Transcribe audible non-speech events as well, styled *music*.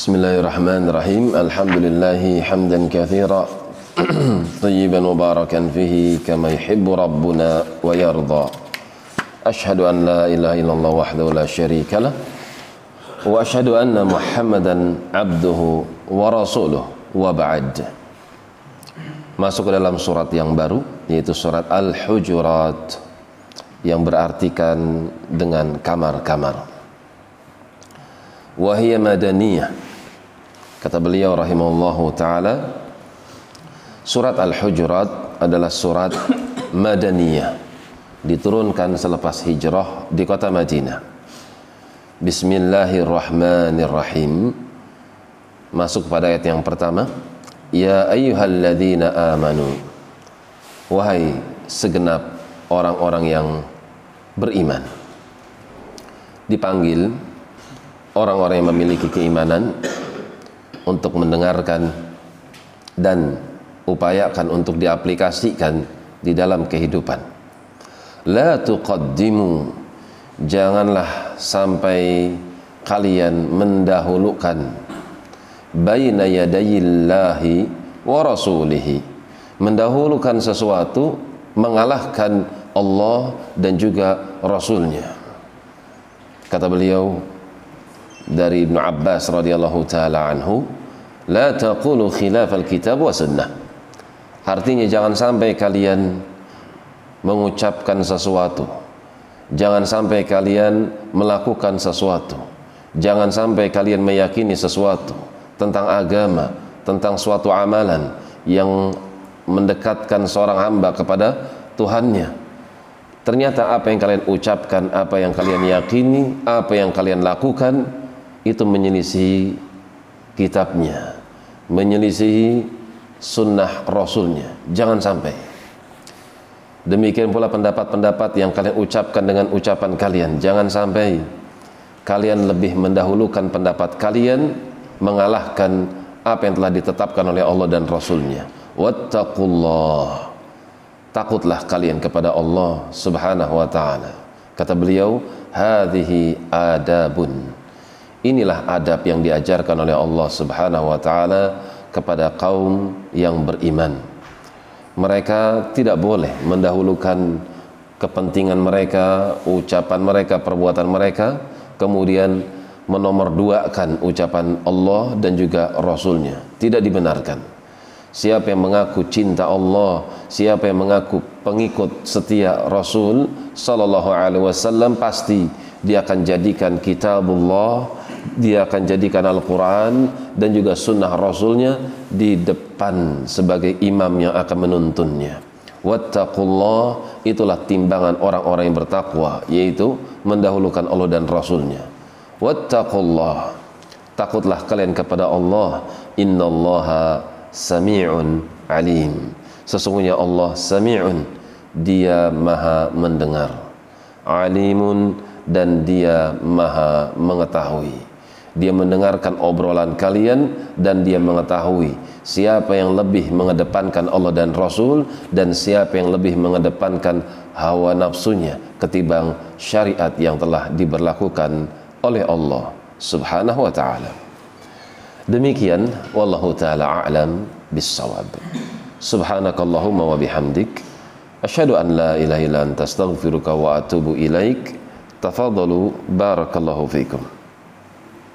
بسم الله الرحمن الرحيم الحمد لله حمدا كثيرا طيبا مباركا فيه كما يحب ربنا ويرضى أشهد أن لا إله إلا الله وحده لا شريك له وأشهد أن محمدا عبده ورسوله وبعد Masuk ke dalam surat yang baru yaitu surat Al-Hujurat yang berartikan dengan kamar-kamar. Wahia madaniyah. Kata beliau rahimahullahu taala Surat Al-Hujurat adalah surat *coughs* madaniyah diturunkan selepas hijrah di kota Madinah. Bismillahirrahmanirrahim. Masuk pada ayat yang pertama. Ya ayyuhalladzina amanu Wahai segenap orang-orang yang beriman Dipanggil orang-orang yang memiliki keimanan Untuk mendengarkan dan upayakan untuk diaplikasikan di dalam kehidupan. La tuqaddimu Janganlah sampai kalian mendahulukan baina yadayillahi wa rasulihi. Mendahulukan sesuatu mengalahkan Allah dan juga Rasulnya. Kata beliau dari Ibn Abbas radhiyallahu taala anhu la taqulu khilaf alkitab wa sunnah. Artinya jangan sampai kalian mengucapkan sesuatu. Jangan sampai kalian melakukan sesuatu. Jangan sampai kalian meyakini sesuatu tentang agama, tentang suatu amalan yang mendekatkan seorang hamba kepada Tuhannya. Ternyata apa yang kalian ucapkan, apa yang kalian yakini, apa yang kalian lakukan itu menyelisihi kitabnya, menyelisihi sunnah rasulnya. Jangan sampai. Demikian pula pendapat-pendapat yang kalian ucapkan dengan ucapan kalian. Jangan sampai kalian lebih mendahulukan pendapat kalian mengalahkan apa yang telah ditetapkan oleh Allah dan Rasulnya wattaqullah takutlah kalian kepada Allah subhanahu wa ta'ala kata beliau hadhihi adabun inilah adab yang diajarkan oleh Allah subhanahu wa ta'ala kepada kaum yang beriman. Mereka tidak boleh mendahulukan kepentingan mereka ucapan mereka perbuatan mereka kemudian menomorduakan ucapan Allah dan juga Rasulnya. Tidak dibenarkan. Siapa yang mengaku cinta Allah siapa yang mengaku pengikut setia Rasul Sallallahu Alaihi Wasallam pasti dia akan jadikan kitabullah dia akan jadikan Al-Quran dan juga sunnah Rasulnya di depan sebagai imam yang akan menuntunnya. Wattaqullah itulah timbangan orang-orang yang bertakwa yaitu mendahulukan Allah dan Rasulnya. Wattaqullah takutlah kalian kepada Allah. Innallaha sami'un alim. Sesungguhnya Allah sami'un dia maha mendengar. Alimun dan dia maha mengetahui dia mendengarkan obrolan kalian dan dia mengetahui siapa yang lebih mengedepankan Allah dan Rasul dan siapa yang lebih mengedepankan hawa nafsunya ketimbang syariat yang telah diberlakukan oleh Allah Subhanahu wa taala. Demikian wallahu taala a'lam bissawab. Subhanakallahumma wa bihamdik asyhadu an la ilaha illa anta astaghfiruka wa atubu ilaik. Tafadhalu barakallahu fikum.